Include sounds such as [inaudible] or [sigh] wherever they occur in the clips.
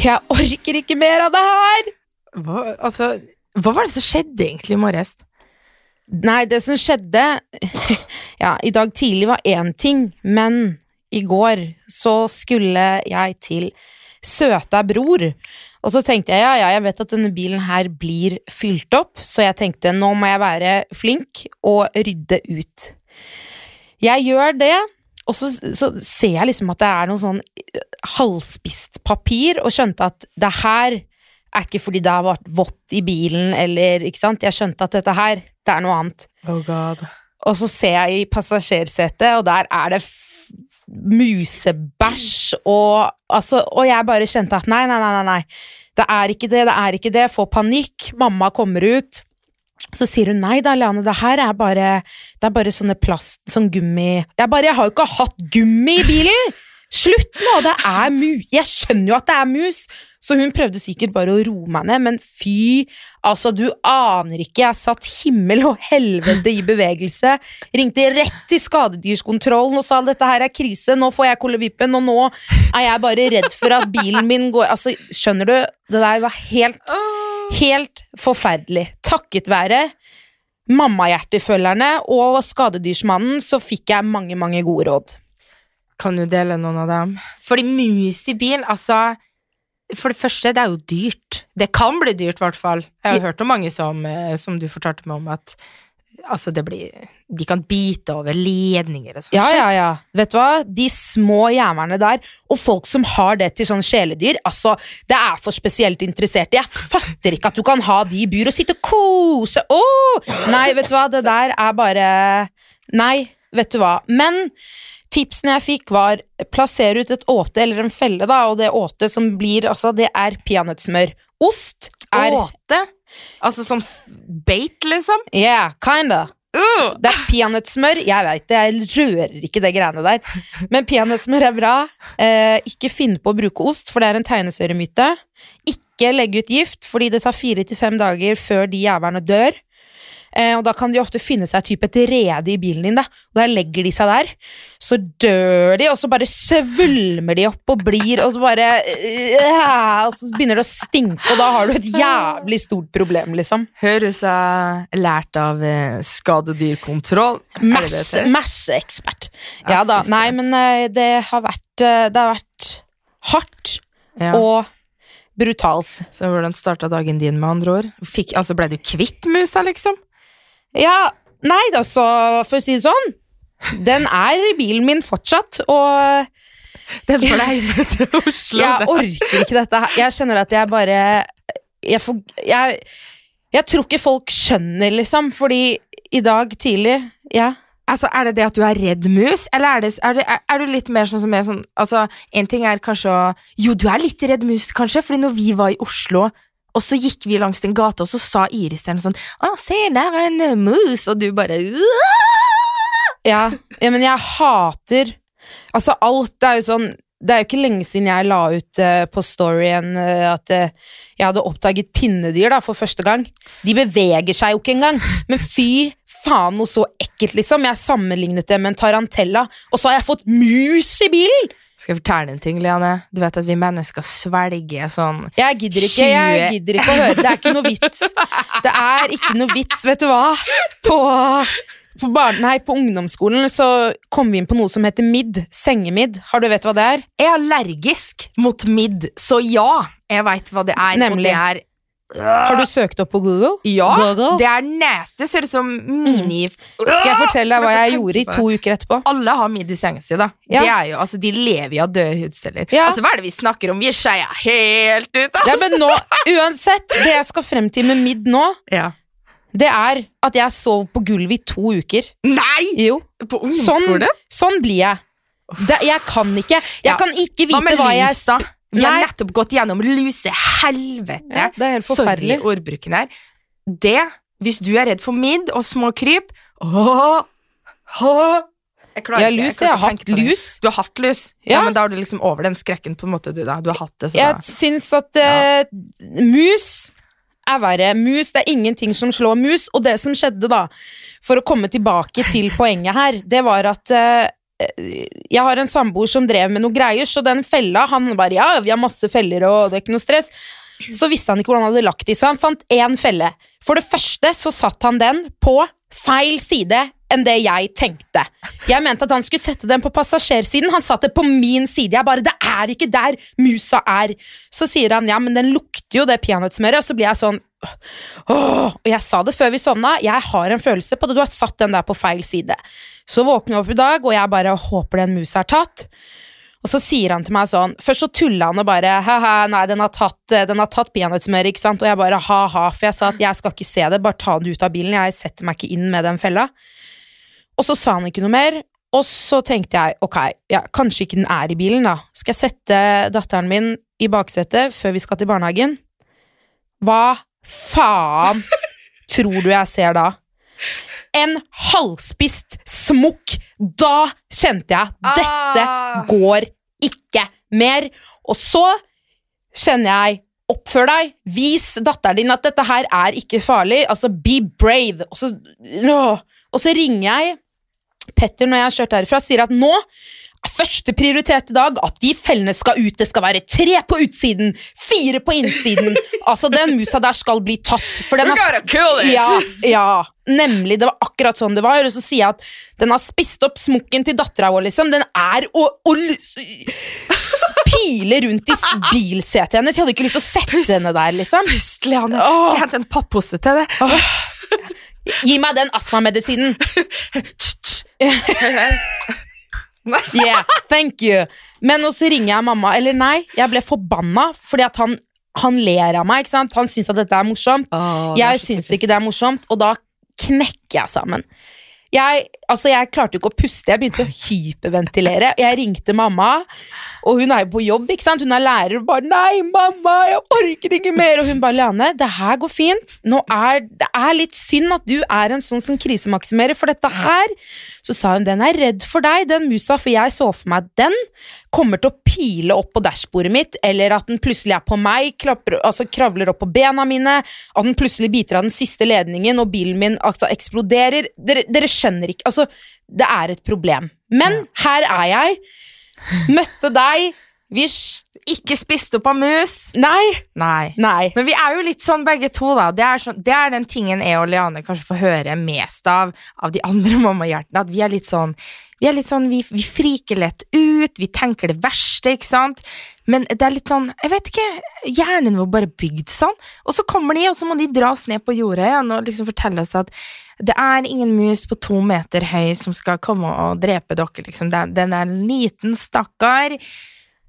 Jeg orker ikke mer av det her! Hva, altså, hva var det som skjedde egentlig i morges? Nei, det som skjedde [laughs] Ja, i dag tidlig var én ting, men i går så skulle jeg til Søta Bror. Og så tenkte jeg ja, ja, jeg vet at denne bilen her blir fylt opp, så jeg tenkte nå må jeg være flink og rydde ut. Jeg gjør det, og så, så ser jeg liksom at det er noe sånn halvspist papir, og skjønte at det her er ikke fordi det har vært vått i bilen, eller ikke sant. Jeg skjønte at dette her, det er noe annet. Oh god. Og så ser jeg i passasjersetet, og der er det musebæsj og altså, Og jeg bare kjente at nei, nei, nei, nei, nei. Det er ikke det, det er ikke det. Får panikk. Mamma kommer ut. Så sier hun nei da, Leane, det her er bare Det er bare sånne plast, sånn gummi Jeg bare Jeg har jo ikke hatt gummi i bilen! Slutt nå! Det er mus Jeg skjønner jo at det er mus! Så hun prøvde sikkert bare å roe meg ned, men fy, altså, du aner ikke. Jeg satt himmel og helvete i bevegelse. Ringte rett til skadedyrskontrollen og sa dette her er krise, nå får jeg kolevippen, og nå er jeg bare redd for at bilen min går Altså, skjønner du? Det der var helt Helt forferdelig. Takket være mammahjertefølgerne og Skadedyrsmannen så fikk jeg mange, mange gode råd. Kan du dele noen av dem? Fordi mus i bil, altså For det første, det er jo dyrt. Det kan bli dyrt, i hvert fall. Jeg har hørt om mange som, eh, som du fortalte meg om, at altså, det blir De kan bite over ledninger og sånn. Ja, ja, ja. Vet du hva? De små jævlene der, og folk som har det til sånn kjæledyr, altså, det er for spesielt interesserte. Jeg fatter ikke at du kan ha de i bur og sitte og kose Åh! Nei, vet du hva, det der er bare Nei, vet du hva. Men tipsene jeg fikk, var plassere ut et åte eller en felle, da, og det åtet som blir, altså, det er peanøttsmør. Ost er Åte? Altså sånn beit, bait, liksom? Yeah, kinda. Det er peanøttsmør. Jeg veit det, jeg rører ikke det greiene der. Men peanøttsmør er bra. Eh, ikke finn på å bruke ost, for det er en tegneseriemyte. Ikke legge ut gift, fordi det tar fire til fem dager før de jævlene dør. Eh, og da kan de ofte finne seg typ et rede i bilen din, da. Og der legger de seg der. Så dør de, og så bare svulmer de opp og blir, og så bare øh, Og så begynner det å stinke, og da har du et jævlig stort problem, liksom. Høres jeg lært av eh, skadedyrkontroll? Masse, masse ekspert. Ja, da. Nei, men eh, det har vært Det har vært hardt Ja. og brutalt. Så hvordan starta dagen din, med andre ord? Fikk, altså, ble du kvitt musa, liksom? Ja, nei, da, så for å si det sånn. Den er i bilen min fortsatt, og Den får deg hjemme [laughs] til Oslo. jeg orker ikke dette her. Jeg kjenner at jeg bare Jeg, får, jeg, jeg tror ikke folk skjønner, liksom, fordi i dag tidlig Ja. Altså, Er det det at du er redd mus, eller er, det, er, det, er, er du litt mer sånn som er sånn Altså, En ting er kanskje å Jo, du er litt redd mus, kanskje, fordi når vi var i Oslo, og så gikk vi langs den gata, og så sa Iris til henne sånn Å, se, der er en eh, mus, og du bare Ja, ja, men jeg hater Altså, alt det er jo sånn Det er jo ikke lenge siden jeg la ut uh, på storyen uh, at uh, jeg hadde oppdaget pinnedyr da, for første gang. De beveger seg jo ikke engang. Men fy faen, noe så ekkelt, liksom. Jeg sammenlignet det med en tarantella, og så har jeg fått mus i bilen! Skal jeg fortelle en ting, Liane? Du vet at vi mennesker svelger sånn Jeg gidder ikke, jeg gidder ikke å høre. Det er ikke noe vits. Det er ikke noe vits, vet du hva. På, på, barn, nei, på ungdomsskolen så kom vi inn på noe som heter midd. Sengemidd. Har du vet hva det er? Jeg er allergisk mot midd, så ja, jeg veit hva det er. Nemlig. Og det er Har du søkt opp på Google? Ja, Google? det er nasty. Ser ut som mini Skal jeg fortelle deg hva jeg gjorde i to uker etterpå? Alle har midd i senga si, da. Ja. De, er jo, altså, de lever jo av døde hudceller. Ja. Altså, Hva er det vi snakker om? Vi skeia helt ut, Ja, altså! men nå, [laughs] uansett, det jeg skal frem til med midd nå, Ja. det er at jeg sov på gulvet i to uker. Nei! Jo, På sånn, ungdomsskolen? sånn blir jeg. Det, jeg kan ikke Jeg Ja. kan ikke Hva vite jeg hva jeg lys, da? Vi har nettopp gått gjennom lusehelvete. Ja, det er helt forferdelig. Sorry ordbruken her. Det, hvis du er redd for midd og små kryp åh, åh, Jeg klarer Ja, lus. klarer Jeg har hatt lus. Du har hatt lus? Ja. Ja. men da er du liksom over den skrekken på en måte, du da. Du har hatt det, så Jeg da syns at eh, mus er verre. Mus, det er ingenting som slår mus. Og det som skjedde, da, for å komme tilbake til poenget her, det var at eh, Jeg har en samboer som drev med noe greier, så den fella Han bare ja, vi har masse feller, og det er ikke noe stress. Så visste han ikke hvordan han hadde lagt de, så han fant én felle. For det første så satt han den på feil side enn det jeg tenkte. Jeg mente at han skulle sette den på passasjersiden, han satt det på min side. Jeg bare 'Det er ikke der musa er'. Så sier han 'ja, men den lukter jo det peanøttsmøret', og så blir jeg sånn Åh, og jeg sa det før vi sovna, jeg har en følelse på at du har satt den der på feil side. Så våkner jeg opp i dag, og jeg bare håper den musa er tatt. Og så sier han til meg sånn Først så tulla han og bare ha-ha, nei, den har tatt, eh, den har tatt peanøttsmør, ikke sant? Og jeg bare ha-ha, for jeg sa at jeg skal ikke se det, bare ta det ut av bilen, jeg setter meg ikke inn med den fella. Og så sa han ikke noe mer, og så tenkte jeg ok, ja, kanskje ikke den er i bilen, da. Skal jeg sette datteren min i baksetet før vi skal til barnehagen? Hva faen tror du jeg ser da? En halvspist smokk! Da kjente jeg dette Ah. går ikke mer. Og så kjenner jeg Oppfør deg, vis datteren din at dette her er ikke farlig. Altså, be brave. Og så, og så ringer jeg Petter når jeg har kjørt herfra, sier at nå første prioritet i dag at de fellene skal ut. Det skal være tre på utsiden, fire på innsiden. Altså, den musa der skal bli tatt. For den har ja, ja, nemlig. Det var akkurat sånn det var. Og så sier jeg at den har spist opp smokken til dattera vår, liksom. Den er å, å pile rundt i bilsetet hennes. Jeg hadde ikke lyst til å sette Pust. henne der, liksom. Pust, Leanne. Skal jeg hente en pappose til deg? Gi meg den astmamedisinen. [laughs] [laughs] [laughs] Yeah, thank you. Men og så ringer jeg mamma. Eller nei, jeg ble forbanna fordi at han, han ler av meg. ikke sant? Han syns at dette er morsomt. jeg syns ikke det er morsomt, og da knekker jeg sammen. Jeg, altså jeg klarte ikke å puste, jeg begynte å hyperventilere. Jeg ringte mamma, og hun er jo på jobb, ikke sant? hun er lærer, og bare 'Nei, mamma, jeg orker ikke mer!' Og hun bare 'Leanne, det her går fint. Nå er, det er litt synd at du er en sånn som krisemaksimerer, for dette her Så sa hun 'Den er redd for deg, den musa', for jeg så for meg at den kommer til å pile opp på dashbordet mitt, eller at den plutselig er på meg, klapper, altså kravler opp på bena mine, at den plutselig biter av den siste ledningen, og bilen min altså, eksploderer. Dere, dere skjønner ikke Altså, det er et problem. Men her er jeg. Møtte deg. Vi Ikke spist opp av mus. Nei. Nei. Nei. Men vi er jo litt sånn begge to, da. Det er, sånn, det er den tingen jeg og Leane kanskje får høre mest av av de andre [laughs] mammahjertene. At vi er litt sånn vi er litt sånn, vi, vi friker lett ut, vi tenker det verste, ikke sant? Men det er litt sånn, jeg vet ikke, hjernen vår bare bygd sånn. Og så kommer de, og så må de dra oss ned på jorda igjen og liksom fortelle oss at det er ingen mus på to meter høy som skal komme og drepe dere, liksom. Den er en liten stakkar.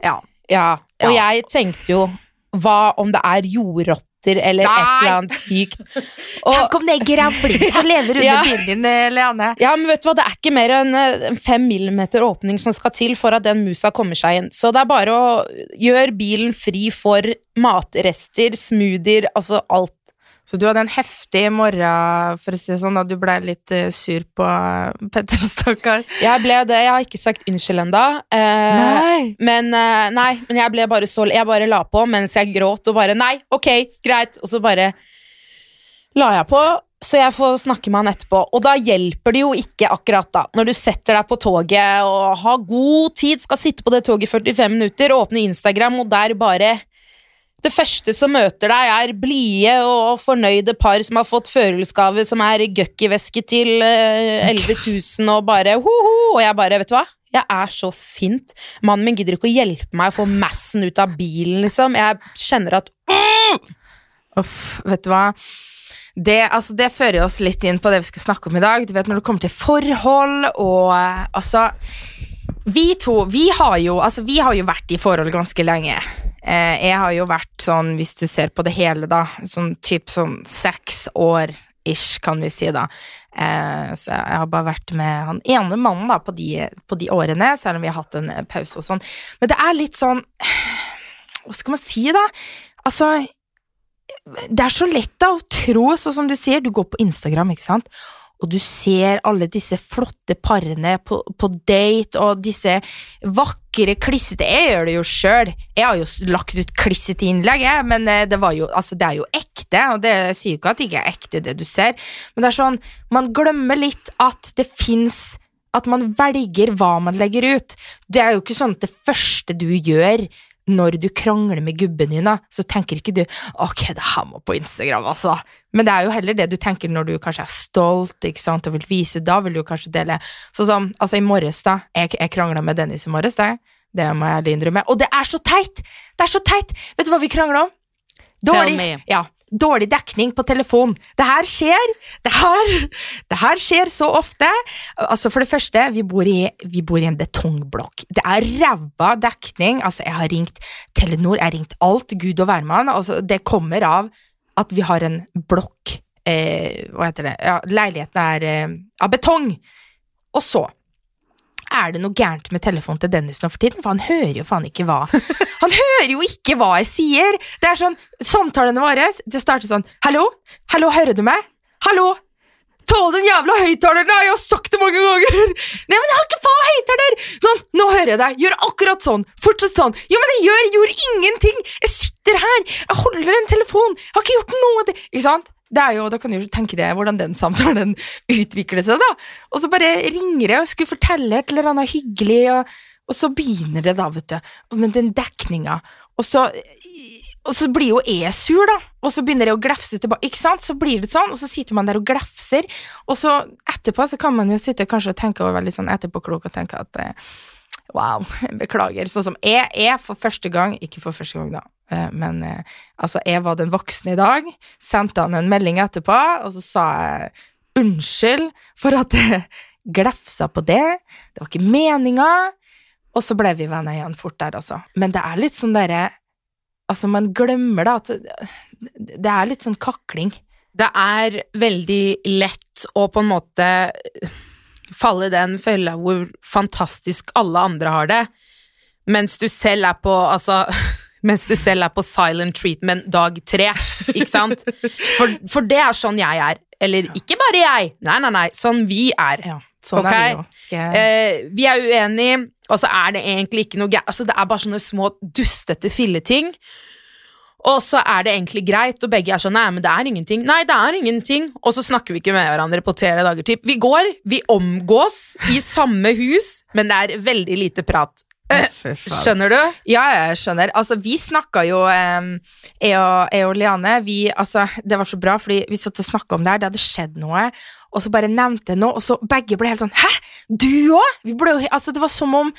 Ja. Ja. Og Ja. jeg tenkte jo Hva om det er jordrotter eller et eller annet sykt? [laughs] Og, Tenk om det er grevling som [laughs] lever under Ja. bilen din, Leanne. Ja, men vet du hva, det er ikke mer enn eh, fem millimeter åpning som skal til for at den musa kommer seg inn. Så det er bare å gjøre bilen fri for matrester, smoothier, altså alt. Så du hadde en heftig morgen, for å si det sånn, da du ble litt eh, sur på uh, Petter [laughs] Stakkar. Jeg ble det, jeg har ikke sagt unnskyld ennå. Eh, men eh, nei, men jeg ble bare så Jeg bare la på mens jeg gråt og bare Nei, ok, greit. Og så bare la jeg på. Så jeg får snakke med han etterpå. Og da hjelper det jo ikke akkurat da. Når du setter deg på toget og har god tid, skal sitte på det toget i 45 minutter, åpne Instagram, og der bare Det første som møter deg, er blide og fornøyde par som har fått førjulsgave som er Gucci-veske til eh, 11 000, og bare ho-ho. Og jeg bare, vet du hva? Jeg er så sint. Mannen min gidder ikke å hjelpe meg å få massen ut av bilen, liksom. Jeg kjenner at Uff, vet du hva? Det, altså, det fører oss litt inn på det vi skal snakke om i dag. Du vet Når det kommer til forhold og eh, altså Vi to, vi har jo, altså, vi har jo vært i forhold ganske lenge. Eh, jeg har jo vært sånn, hvis du ser på det hele, da, sånn typ sånn seks år ish, kan vi si, da. Eh, så jeg har bare vært med han ene mannen da, på de, på de årene, selv om vi har hatt en eh, pause og sånn. Men det er litt sånn [sighs] Hva skal man si, da? Altså det er så lett da å tro, sånn som du sier, du går på Instagram, ikke sant, og du ser alle disse flotte parene på, på date, og disse vakre, klissete Jeg gjør det jo sjøl. Jeg har jo lagt ut klissete innlegg, jeg, men eh, det, jo, altså, det er jo ekte, og det sier jo ikke at det ikke er ekte, det du ser, men det er sånn, man glemmer litt at det fins at man velger hva man legger ut. Det er jo ikke sånn at det første du gjør når du krangler med gubben din, da, så tenker ikke du ok, det her må på Instagram, altså. Men det er jo heller det du tenker når du kanskje er stolt ikke sant, og vil vise. Da vil du kanskje dele Sånn som altså i morges, da. Jeg, jeg krangla med Dennis i morges, det. Det må jeg ærlig innrømme. Og det er så teit! Det er så teit! Vet du hva vi krangla om? Dårlig. Tell me. Ja, dårlig dekning på telefon. Det her skjer! Det her, det her skjer så ofte. Altså For det første, vi bor i, vi bor i en betongblokk. Det er ræva dekning. Altså, jeg har ringt Telenor, jeg har ringt alt, gud og hvermann. Altså, det kommer av at vi har en blokk eh, Hva heter det? Ja, leiligheten er eh, av betong. Og så er det noe gærent med telefonen til Dennis nå for tiden, for han hører jo faen ikke hva Han hører jo ikke hva jeg sier! Det er sånn, Samtalene våre det starter sånn Hallo? Hallo, hører du meg? Hallo? Tål den jævla høyttaleren! da! Jeg har sagt det mange ganger! Nei, men jeg har ikke på høyttaler! Nå, nå hører jeg deg! Gjør akkurat sånn! Fortsett sånn! Jo, men jeg gjør, gjorde ingenting! Jeg sitter her! Jeg holder en telefon! Jeg har ikke gjort noe! Ikke sant? Det er jo, Da kan du jo tenke deg hvordan den samtalen utvikler seg, da. Og så bare ringer jeg og skulle fortelle et eller annet hyggelig, og, og så begynner det, da, vet du. Men den dekninga. Og så, og så blir jo jeg sur, da. Og så begynner jeg å glefse tilbake. Ikke sant? Så blir det sånn, og så sitter man der og glefser. Og så etterpå så kan man jo sitte kanskje og tenke og være litt sånn etterpåklok og tenke at eh, Wow, [laughs] beklager. Sånn som jeg er for første gang, ikke for første gang, da, eh, men eh, altså, jeg var den voksne i dag, sendte han en melding etterpå, og så sa jeg unnskyld for at jeg [laughs] glefsa på det, det var ikke meninga, og så ble vi venner igjen fort der, altså. Men det er litt sånn derre Altså, man glemmer da at det er litt sånn kakling. Det er veldig lett å på en måte falle i den fella hvor fantastisk alle andre har det, mens du selv er på altså [laughs] mens du selv er på silent treatment dag tre, ikke sant? For, for det er sånn jeg er. Eller ikke bare jeg, nei, nei, nei, sånn vi er. Ja, sånn okay? er vi. Skal Eh, vi er uenige, og så er det egentlig ikke noe gærent. Altså, det er bare sånne små dustete filleting. Og så er det egentlig greit, og begge er sånn Nei, men det er ingenting. Nei, det er ingenting. Og så snakker vi ikke med hverandre på tre dager Typ. Vi går, vi omgås i samme hus, men det er veldig lite prat. Eh. Skjønner du? Ja, jeg skjønner. Altså, vi snakka jo, jeg og, jeg og Liane, vi, altså, det var så bra, fordi vi satt og snakka om det her, det hadde skjedd noe, og så bare nevnte jeg noe, og så begge ble helt sånn Hæ, du òg? Altså, det var som om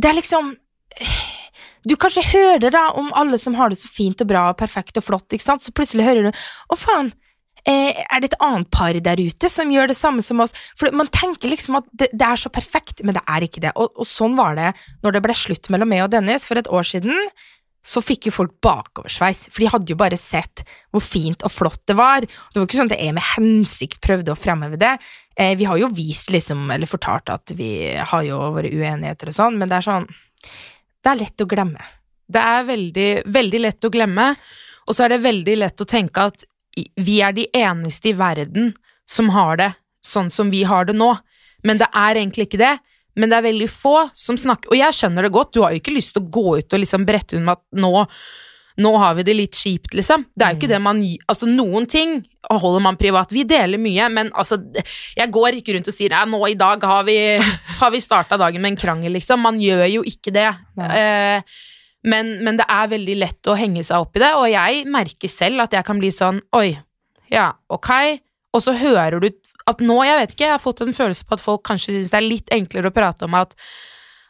Det er liksom Du kanskje hører da om alle som har det så fint og bra og perfekt og flott, ikke sant, så plutselig hører du Å, faen. Eh, er det et annet par der ute som gjør det samme som oss? For man tenker liksom at det, det er så perfekt, men det er ikke det. Og, og sånn var det når det ble slutt mellom meg og Dennis for et år siden. Så fikk jo folk bakoversveis, for de hadde jo bare sett hvor fint og flott det var. Det var ikke sånn at jeg med hensikt prøvde å fremheve det. Eh, vi har jo vist liksom, eller fortalt at vi har jo våre uenigheter og sånn, men det er sånn Det er lett å glemme. Det er veldig, veldig lett å glemme, og så er det veldig lett å tenke at vi er de eneste i verden som har det sånn som vi har det nå. Men det er egentlig ikke det. Men det er veldig få som snakker Og jeg skjønner det godt, du har jo ikke lyst til å gå ut og liksom brette ut med at nå, nå har vi det litt kjipt, liksom. Det er jo ikke det man Altså, noen ting holder man privat. Vi deler mye, men altså Jeg går ikke rundt og sier nå i dag har vi, [laughs] har vi starta dagen med en krangel, liksom. Man gjør jo ikke det. Eh, men, men det er veldig lett å henge seg opp i det, og jeg merker selv at jeg kan bli sånn Oi, ja, ok. Og så hører du at nå, jeg vet ikke, jeg har fått en følelse på at folk kanskje syns det er litt enklere å prate om at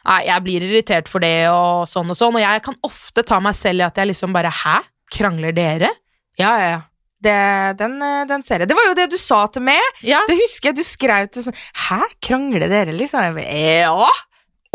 Nei, jeg blir irritert for det, og sånn og sånn. Og jeg kan ofte ta meg selv i at jeg liksom bare Hæ? Krangler dere? Ja, ja, ja. Det, den, den ser jeg. Det var jo det du sa til meg. Ja. Det husker jeg du skrev til sånn Hæ, krangler dere, liksom? Jeg ja,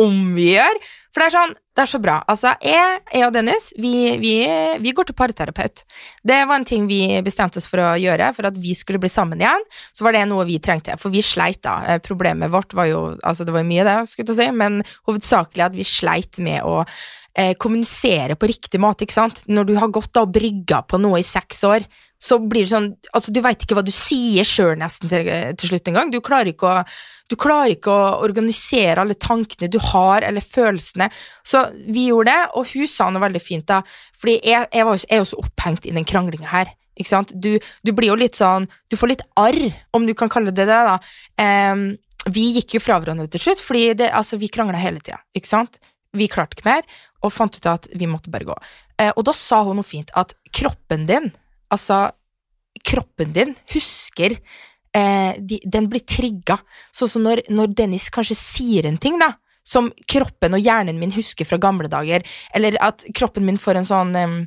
om vi gjør. For det er sånn, det er så bra. Altså, jeg, jeg og Dennis, vi, vi, vi går til parterapeut. Det var en ting vi bestemte oss for å gjøre, for at vi skulle bli sammen igjen. Så var det noe vi trengte, for vi sleit da. Eh, Problemet vårt var jo, altså det var jo mye det, skulle jeg si, men hovedsakelig at vi sleit med å eh, kommunisere på riktig måte, ikke sant? Når du har gått da og brygga på noe i seks år, så blir det sånn, altså du vet ikke hva du sier sjøl nesten til, til slutt engang. Du klarer ikke å du klarer ikke å organisere alle tankene du har, eller følelsene. Så vi gjorde det, og hun sa noe veldig fint, da. Fordi jeg, jeg, er jo så opphengt i den kranglinga her. Ikke sant? Du, du blir jo litt sånn Du får litt arr, om du kan kalle det det, da. Um, vi gikk jo fra hverandre til slutt, fordi det, altså, vi krangla hele tida, ikke sant? Vi klarte ikke mer, og fant ut at vi måtte bare gå. Eh, og da sa hun noe fint, at kroppen din, altså kroppen din, husker eh, de, Den blir trigga. Sånn som når, når Dennis kanskje sier en ting, da, som kroppen og hjernen min husker fra gamle dager, eller at kroppen min får en sånn eh,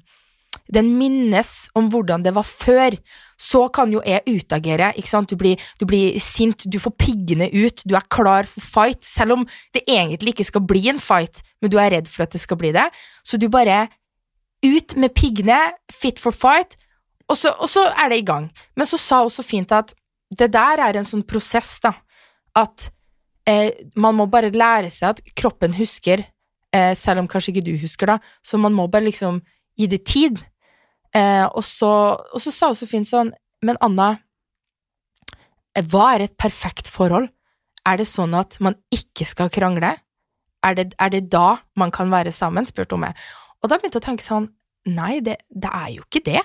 Den minnes om hvordan det var før. Så kan jo jeg utagere, ikke sant, du blir, du blir sint, du får piggene ut, du er klar for fight, selv om det egentlig ikke skal bli en fight, men du er redd for at det skal bli det. Så du bare ut med piggene, fit for fight, og så, og så er det i gang. Men så sa hun så fint at det der er en sånn prosess, da, at eh, man må bare lære seg at kroppen husker, eh, selv om kanskje ikke du husker, da, så man må bare liksom gi det tid. Eh, og, så, og så sa hun så fint sånn, men Anna, hva er et perfekt forhold? Er det sånn at man ikke skal krangle? Er det, er det da man kan være sammen? spurte hun meg. Og da begynte jeg å tenke sånn, nei, det, det er jo ikke det.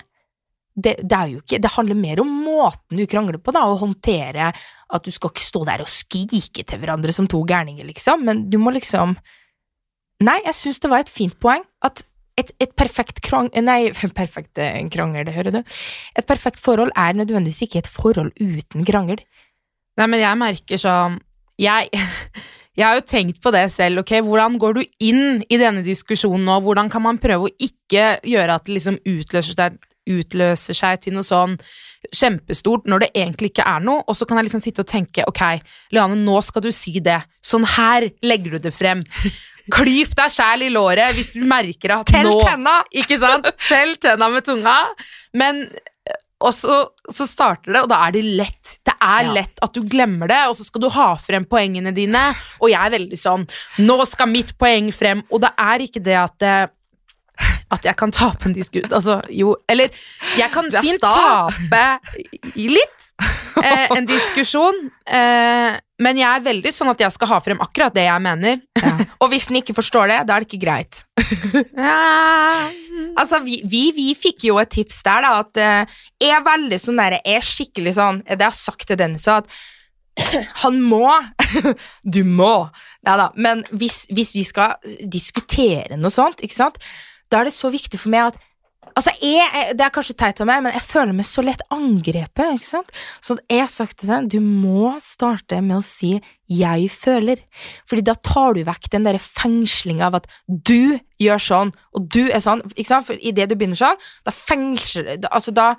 Det, det ikke, det handler mer om måten du krangler på, da, å håndtere at du skal ikke stå der og skrike til hverandre som to gærninger, liksom, men du må liksom Nei, jeg syns det var et fint poeng, at et, et perfekt krang... Nei, [laughs] perfekt eh, krangel, det hører du. Et perfekt forhold er nødvendigvis ikke et forhold uten krangel. Nei, men jeg merker sånn Jeg, [laughs] jeg har jo tenkt på det selv, ok, hvordan går du inn i denne diskusjonen nå, hvordan kan man prøve å ikke gjøre at det liksom utløser seg, utløser seg til noe sånn kjempestort når det egentlig ikke er noe, og så kan jeg liksom sitte og tenke, ok, Leane, nå skal du si det, sånn her legger du det frem. Klyp deg sjæl i låret hvis du merker at Tell nå tenna! Ikke sant? Tell tenna med tunga. Men og så, så starter det, og da er det lett. Det er Ja. lett at du glemmer det, og så skal du ha frem poengene dine. Og jeg er veldig sånn Nå skal mitt poeng frem, og det er ikke det at det, at jeg kan tape en diskusjon Altså, jo Eller jeg kan fint tape litt eh, en diskusjon, eh, men jeg er veldig sånn at jeg skal ha frem akkurat det jeg mener. [laughs] Og hvis den ikke forstår det, da er det ikke greit. [laughs] Ja. Altså, vi, vi, vi fikk jo et tips der, da, at eh, jeg er veldig sånn der, jeg er skikkelig sånn, det har sagt til Dennis, at [clears throat] han må [laughs] Du må! Nei da, men hvis, hvis vi skal diskutere noe sånt, ikke sant, da er det så viktig for meg at Altså, jeg, Det er kanskje teit av meg, men jeg føler meg så lett angrepet. ikke sant? Så jeg har sagt til deg, du må starte med å si 'jeg føler', Fordi da tar du vekk den der fengslinga av at du gjør sånn, og du er sånn. ikke sant? For idet du begynner sånn, da fengsler du, Altså, da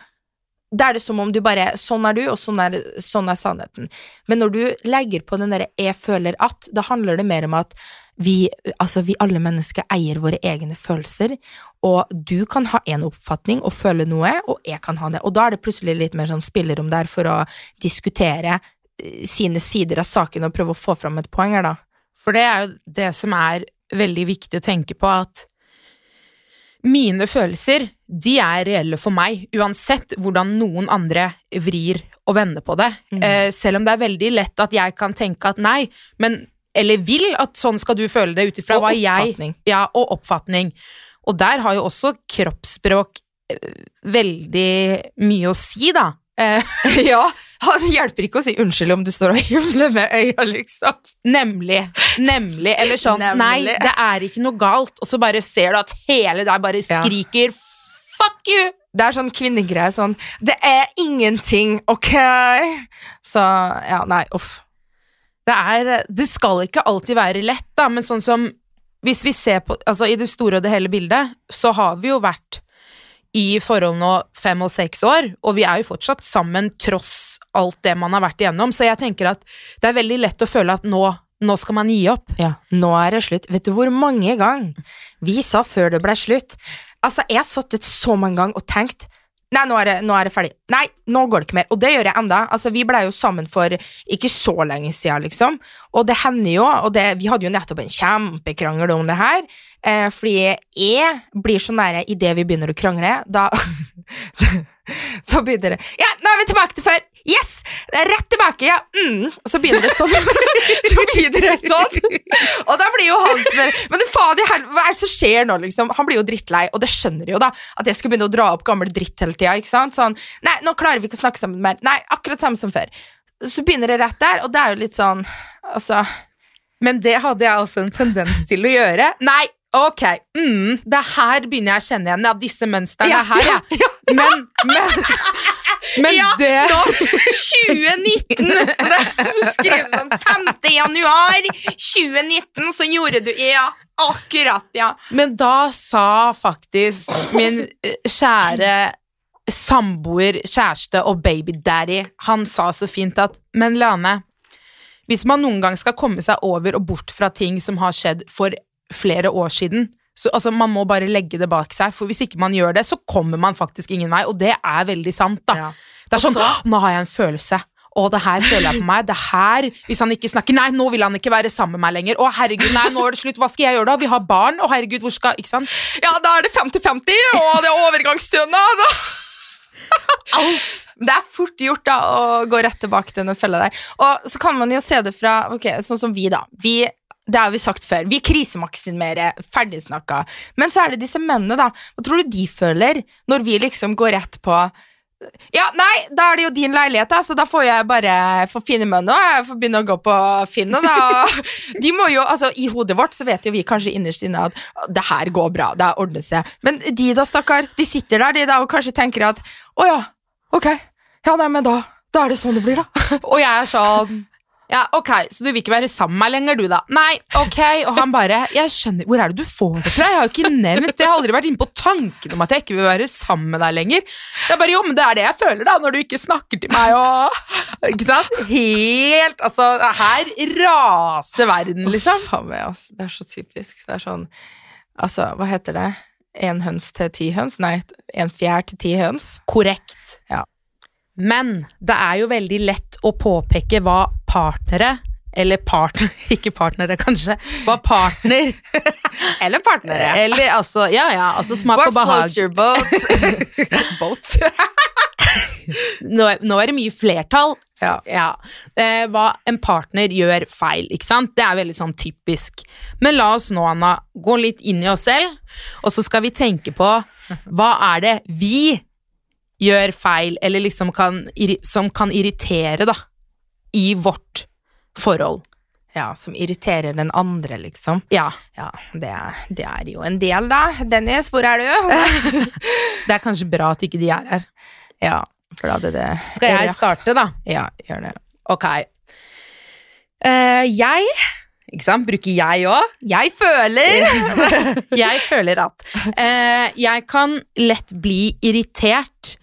da er det som om du bare Sånn er du, og sånn er, sånn er sannheten. Men når du legger på den derre 'jeg føler at', da handler det mer om at vi, altså vi alle mennesker eier våre egne følelser, og du kan ha en oppfatning og føle noe, og jeg kan ha det. Og da er det plutselig litt mer sånn spillerom der for å diskutere eh, sine sider av saken og prøve å få fram et poeng her, da. For det er jo det som er veldig viktig å tenke på, at mine følelser, de er reelle for meg, uansett hvordan noen andre vrir og vender på det. Mm. Eh, selv om det er veldig lett at jeg kan tenke at nei, men Eller vil at sånn skal du føle det ut ifra hva jeg. Ja, og oppfatning. Og der har jo også kroppsspråk eh, veldig mye å si, da. Eh, [laughs] ja, det hjelper ikke å si unnskyld om du står og [laughs] himler med øya, liksom. Nemlig. Nemlig. Eller sånn Nei, det er ikke noe galt. Og så bare ser du at hele deg bare Ja. skriker fuck you! Det er sånn kvinnegreie, sånn Det er ingenting, ok? Så ja, nei, uff. Det, er, det skal ikke alltid være lett, da, men sånn som Hvis vi ser på Altså, i det store og det hele bildet, så har vi jo vært i forhold nå fem og seks år, og vi er jo fortsatt sammen tross alt det man har vært igjennom, så jeg tenker at det er veldig lett å føle at nå, nå skal man gi opp. Ja, nå er det slutt. Vet du hvor mange ganger vi sa før det ble slutt? Altså, jeg har sittet så mange ganger og tenkt Nei, nå er, det, nå er det ferdig. Nei, nå går det ikke mer. Og det gjør jeg enda. Altså, vi ble jo sammen for ikke så lenge siden, liksom. Og det hender jo, og det, vi hadde jo nettopp en kjempekrangel om det her, eh, fordi jeg blir så nære idet vi begynner å krangle, da [laughs] Så begynner det Ja, nå er vi tilbake til før! Yes! Rett tilbake, ja! Mm. Så begynner det sånn. [laughs] så begynner det sånn. Og da blir jo han sånn Men faen i helvete, hva er det som skjer nå, liksom? Han blir jo drittlei, og det skjønner jo, da. At jeg skal begynne å dra opp gammel dritt hele tida, ikke sant? Sånn Nei, nå klarer vi ikke å snakke sammen mer. Nei, akkurat samme som før. så begynner det rett der, og det er jo litt sånn Altså Men det hadde jeg også en tendens til å gjøre. Nei, ok, mm, det her begynner jeg å kjenne igjen. Ja, disse mønstrene Ja, her, ja. ja, Men, men, [laughs] men Ja, det da, 2019! Du skrev sånn 5. januar 2019, så gjorde du Ja, akkurat, ja. Men da sa faktisk min eh, kjære samboer, kjæreste og babydaddy Han sa så fint at Men Lane, hvis man noen gang skal komme seg over og bort fra ting som har skjedd for flere år siden så altså, Man må bare legge det bak seg, for hvis ikke man gjør det, så kommer man faktisk ingen vei, og det er veldig sant, da. Ja. Det er sånn Nå har jeg en følelse. Å, det her føler jeg på meg. Det her Hvis han ikke snakker Nei, nå vil han ikke være sammen med meg lenger. Å, herregud, nei, nå er det slutt. Hva skal jeg gjøre da? Vi har barn. Å, herregud, hvor skal Ikke sant? Ja, da er det 50-50, og det er overgangsstønad. Alt. Det er fort gjort da å gå rett tilbake til den fella der. Og så kan man jo se det fra ok, sånn som vi, da. Vi, det har vi sagt før. Vi krisemaksimerer, ferdig snakka. Men så er det disse mennene, da. Hva tror du de føler når vi liksom går rett på ja, nei, da er det jo din leilighet, da, så da får jeg bare få finne meg noe. Jeg får begynne å gå på Finn, da De må jo, altså I hodet vårt så vet jo vi kanskje innerst inne at det her går bra, det ordner seg. Men de da, stakkar, de sitter der de da og kanskje tenker at å ja, ok, ja nei, men da, da er det sånn det blir, da. Og jeg er sånn Ja, ok, så du vil ikke være sammen med meg lenger, du, da? Nei, ok. Og han bare Jeg skjønner Hvor er det du får det fra? Jeg har jo ikke nevnt det. Jeg har aldri vært inne på tanken om at jeg ikke vil være sammen med deg lenger. Det er bare Jo, men det er det jeg føler, da, når du ikke snakker til meg og Ikke sant? Helt Altså, her raser verden, liksom. Faen meg, altså. Det er så typisk. Det er sånn Altså, hva heter det? En høns til ti høns? Nei, en fjær til ti høns. Korrekt. Ja. Men det er jo veldig lett å påpeke hva partnere eller partner, [laughs] ikke partnere kanskje, hva partner [laughs] Eller partnere. Eller altså, ja ja, altså smak What og behag. floats your boat? [laughs] boat. Nå, er- nå er det mye flertall. ja. Ja. Eh, hva en partner gjør feil, ikke sant? Det er veldig sånn typisk. Men la oss nå, Anna, gå litt inn i oss selv, og så skal vi tenke på hva er det vi gjør feil, eller liksom kan, som kan irritere, da, i vårt forhold. ja, som irriterer den andre, liksom. Ja. Ja, det, det er jo en del, da. Dennis, hvor er du? [laughs] [laughs] Det er kanskje bra at ikke de er her. ja, for da hadde det Skal jeg starte, da? Ja, gjør det. Ok. Uh, jeg Ikke sant? Bruker jeg òg? Jeg føler [laughs] jeg føler at uh, jeg kan lett bli irritert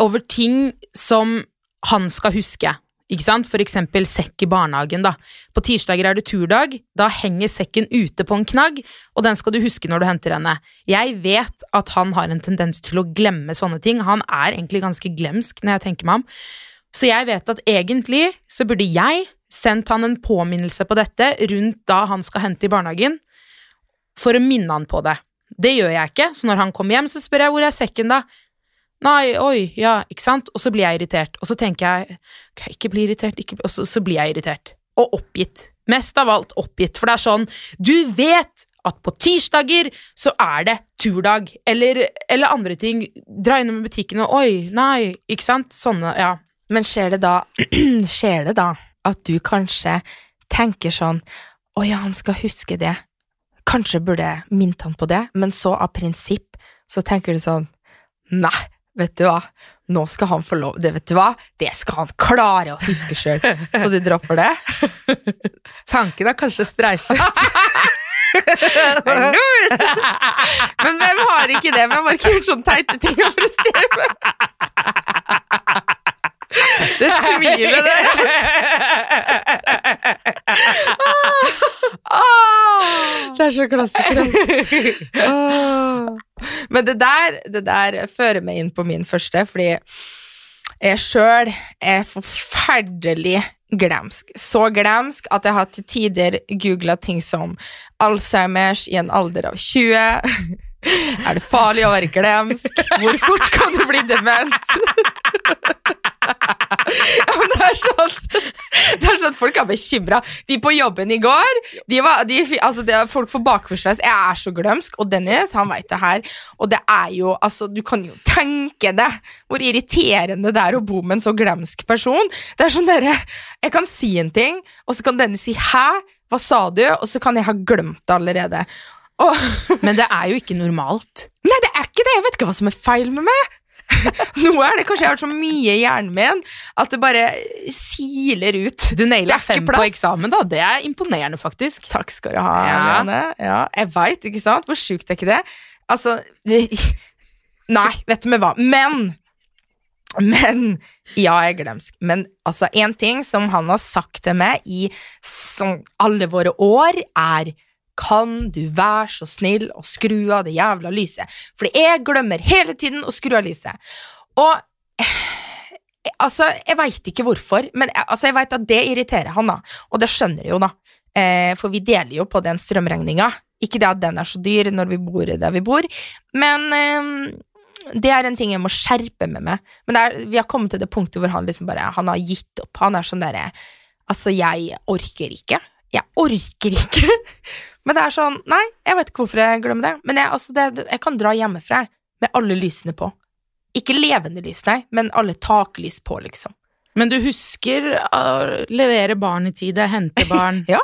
over ting som han skal huske. Ikke sant? For eksempel sekk i barnehagen. da. På tirsdager er det turdag. Da henger sekken ute på en knagg, og den skal du huske når du henter henne. Jeg vet at han har en tendens til å glemme sånne ting. Han er egentlig ganske glemsk når jeg tenker meg om. Så jeg vet at egentlig så burde jeg sendt han en påminnelse på dette rundt da han skal hente i barnehagen, for å minne han på det. Det gjør jeg ikke, så når han kommer hjem, så spør jeg hvor er sekken da? Nei, oi, ja, ikke sant? Og så blir jeg irritert. Og så tenker jeg, okay, ikke bli irritert, ikke bli... Og så, så blir jeg irritert. Og oppgitt. Mest av alt oppgitt, for det er sånn, du vet at på tirsdager så er det turdag, eller, eller andre ting. Dra innom butikken og oi, nei, ikke sant? Sånne, ja. Men skjer det da [clears throat] Skjer det da at du kanskje tenker sånn Å ja, han skal huske det. Kanskje burde jeg minnet han på det, men så av prinsipp så tenker du sånn Nei, vet du hva, nå skal han få lov Det vet du hva, det skal han klare å huske sjøl. Så du dropper det? Tanken er kanskje streifet. Men hvem har ikke det? Hvem har ikke gjort sånne teite ting å prestere? Det smilet der. Det er så klassiker. [laughs] Men det der, det der fører meg inn på min første, fordi jeg sjøl er forferdelig glemsk. Så glemsk at jeg har til tider googla ting som Alzheimers i en alder av 20. [laughs] Er det farlig å være glemsk? Hvor fort kan du bli dement? [laughs] Ja, men det, er sånn, det er sånn folk er bekymra. De på jobben i går de var, de, altså det, Folk får bakforsveis. Jeg er så glømsk. Og Dennis han veit det her. Og det er jo altså, Du kan jo tenke deg hvor irriterende det er å bo med en så glemsk person. Det er sånn dere Jeg kan si en ting, og så kan Dennis si 'hæ', hva sa du? Og så kan jeg ha glemt det allerede. Oh. Men det er jo ikke normalt. nei, det er ikke det! Jeg vet ikke hva som er feil med meg. [laughs] Nå er det kanskje jeg har så mye i hjernen min at det bare siler ut. Du naila fem på eksamen, da. Det er imponerende, faktisk. Takk skal du ha, Ja. Lene. Ja, jeg veit, ikke sant? Hvor sjukt er ikke det? Altså det, [laughs] Nei, vet du med hva. Men Men Ja, jeg er glemsk. Men altså, én ting som han har sagt til meg i alle våre år, er kan du være så snill å skru av det jævla lyset? Fordi jeg glemmer hele tiden å skru av lyset. Og eh, altså, jeg veit ikke hvorfor, men eh, altså, jeg veit at det irriterer han, da. Og det skjønner jeg jo, da. Eh, for vi deler jo på den strømregninga. Ikke det at den er så dyr når vi bor der vi bor, men eh, det er en ting jeg må skjerpe med meg. Men er, vi har kommet til det punktet hvor han liksom bare Han har gitt opp. Han er sånn derre Altså, jeg orker ikke. Jeg orker ikke. [laughs] Men det er sånn Nei, jeg vet ikke hvorfor jeg glemmer det. Men jeg, altså, det, jeg kan dra hjemmefra med alle lysene på. Ikke levende lys, nei, men alle taklys på, liksom. Men du husker å levere barn i tide, hente barn [laughs] ja,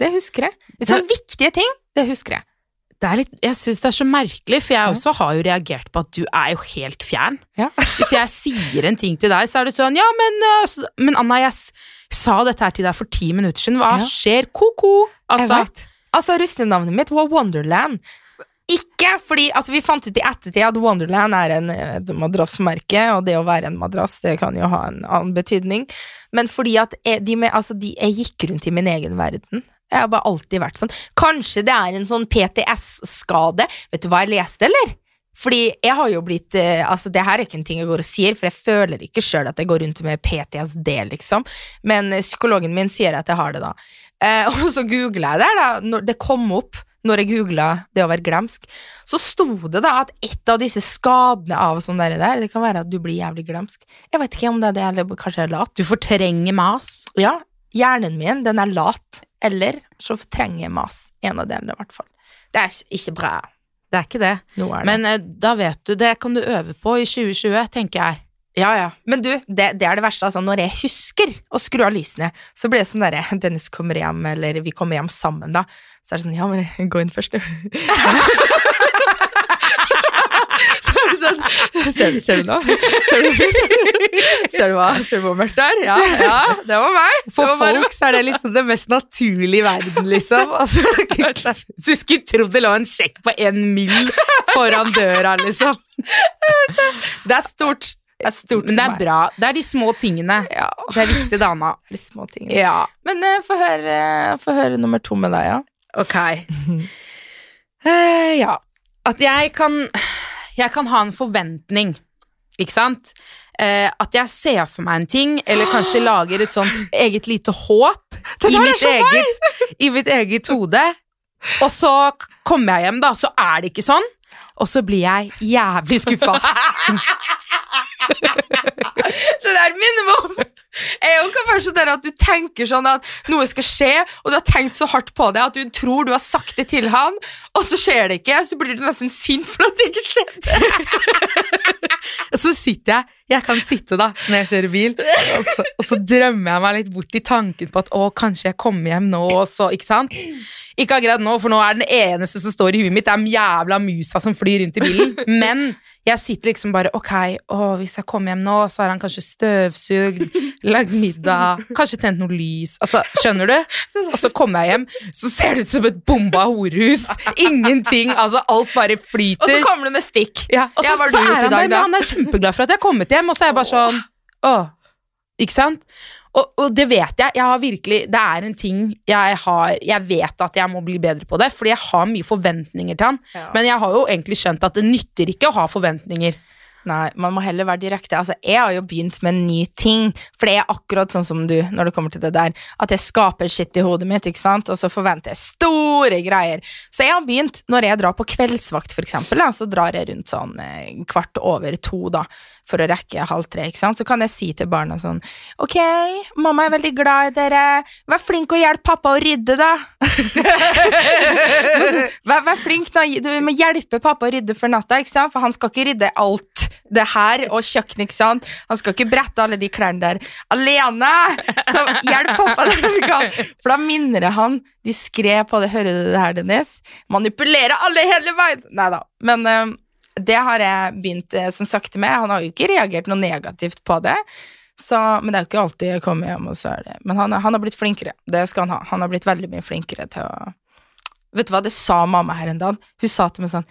Det husker jeg. Det er sånne viktige ting, det husker jeg. Det er litt, Jeg syns det er så merkelig, for jeg også har jo reagert på at du er jo helt fjern. Ja. [laughs] Hvis jeg sier en ting til deg, så er det sånn Ja, men, øh, men Anna, jeg sa dette her til deg for ti minutter siden. Hva Ja. skjer? Ko-ko? Altså. Altså, russenavnet mitt var Wonderland. Ikke fordi altså, Vi fant ut i ettertid at Wonderland er en, et madrassmerke, og det å være en madrass det kan jo ha en annen betydning, men fordi at jeg, de med, altså, de, jeg gikk rundt i min egen verden. Jeg har bare alltid vært sånn. Kanskje det er en sånn PTS-skade. Vet du hva jeg leste, eller? Fordi jeg har jo blitt eh, Altså, det her er ikke en ting jeg går og sier, for jeg føler ikke sjøl at jeg går rundt med PTSD, liksom. Men eh, psykologen min sier at jeg har det, da. Eh, [laughs] og så googla jeg der, da. Når det kom opp når jeg googla det å være glemsk, så sto det da at et av disse skadene av sånn der, det kan være at du blir jævlig glemsk. Jeg vet ikke om det er det, eller kanskje jeg lat. du fortrenger mas. Ja, hjernen min, den er lat. Eller så trenger jeg mas. En av delene, i hvert fall. Det er ikke bra. Det er ikke det. Er det. Men eh, da vet du, det kan du øve på i 2020, tenker jeg. Ja, ja. Men du, det, det er det verste. Altså, når jeg husker å skru av lysene, så blir det sånn derre Dennis kommer hjem, eller vi kommer hjem sammen, da. Så er det sånn Ja, men gå inn først, du. [laughs] [laughs] sånn Ser, ser du nå? Ser du, ser du hva Ser du hvor mørkt det er? Ja, ja, det var meg. For var folk så er det liksom det mest naturlige i verden, liksom. [laughs] Altså, du skulle trodd det lå en sjekk på en mill foran døra, liksom. Det er stort. Det er stort Men det er bra. Det er de små tingene. Ja, Det er viktig, dama. [laughs] de små tingene. Ja, Men uh, få høre, uh, høre nummer to med deg, ja. ok. Uh, ja. At jeg kan Jeg kan ha en forventning, ikke sant? Eh, at jeg ser for meg en ting, eller kanskje [gasps] lager et sånt eget lite håp i mitt, eget, i mitt eget hode. Og så kommer jeg hjem, da, så er det ikke sånn. Og så blir jeg jævlig skuffa. [laughs] Det der minner meg om er jo først sånn at du tenker sånn at noe skal skje, og du har tenkt så hardt på det at du tror du har sagt det til han, og så skjer det ikke, så blir du nesten sint for at det ikke skjedde. Og så sitter jeg Jeg kan sitte da når jeg kjører bil, og så, og så drømmer jeg meg litt bort i tanken på at å, kanskje jeg kommer hjem nå, og så Ikke sant? Ikke akkurat nå, for nå er den eneste som står i huet mitt, det er den jævla musa som flyr rundt i bilen. Men jeg sitter liksom bare Ok, å, hvis jeg kommer hjem nå, så har han kanskje støvsugd, lagd middag, kanskje tent noe lys. Altså, skjønner du? Og så kommer jeg hjem, så ser det ut som et bomba horehus. Ingenting. Altså, alt bare flyter. Og så kommer du med stikk. Ja, og så, Ja, så er han der, men han er kjempeglad for at jeg har kommet hjem, og så er jeg bare sånn Åh, ikke sant? Og, og det vet jeg. Jeg har virkelig Det er en ting jeg har Jeg vet at jeg må bli bedre på det, fordi jeg har mye forventninger til han. Ja. Men jeg har jo egentlig skjønt at det nytter ikke å ha forventninger. Nei, man må heller være direkte. Altså, jeg har jo begynt med en ny ting, for det er akkurat sånn som du når det kommer til det der, at jeg skaper shit i hodet mitt, ikke sant, og så forventer jeg store greier. Så jeg har begynt, når jeg drar på kveldsvakt, for eksempel, så drar jeg rundt sånn eh, kvart over to, da, for å rekke halv tre, ikke sant, så kan jeg si til barna sånn, ok, mamma er veldig glad i dere, vær flink og hjelp pappa å rydde, da. [laughs] vær, vær flink, da, du må hjelpe pappa å rydde for natta, ikke sant, for han skal ikke rydde alt det her og kjøkken, ikke sant? Han skal ikke brette alle de klærne der alene! Så hjelp pappa der du kan. For da minner jeg han skrev på det. Hører du det her, Dennis? Manipulere alle hele veien! Nei da. Men uh, det har jeg begynt uh, som sakte med. Han har jo ikke reagert noe negativt på det. Så, men det er jo ikke alltid jeg kommer hjem, og så er det Men han, han har blitt flinkere. Det skal han ha. Han har blitt veldig mye flinkere til å Vet du hva, det sa mamma her en dag. Hun sa til meg sånn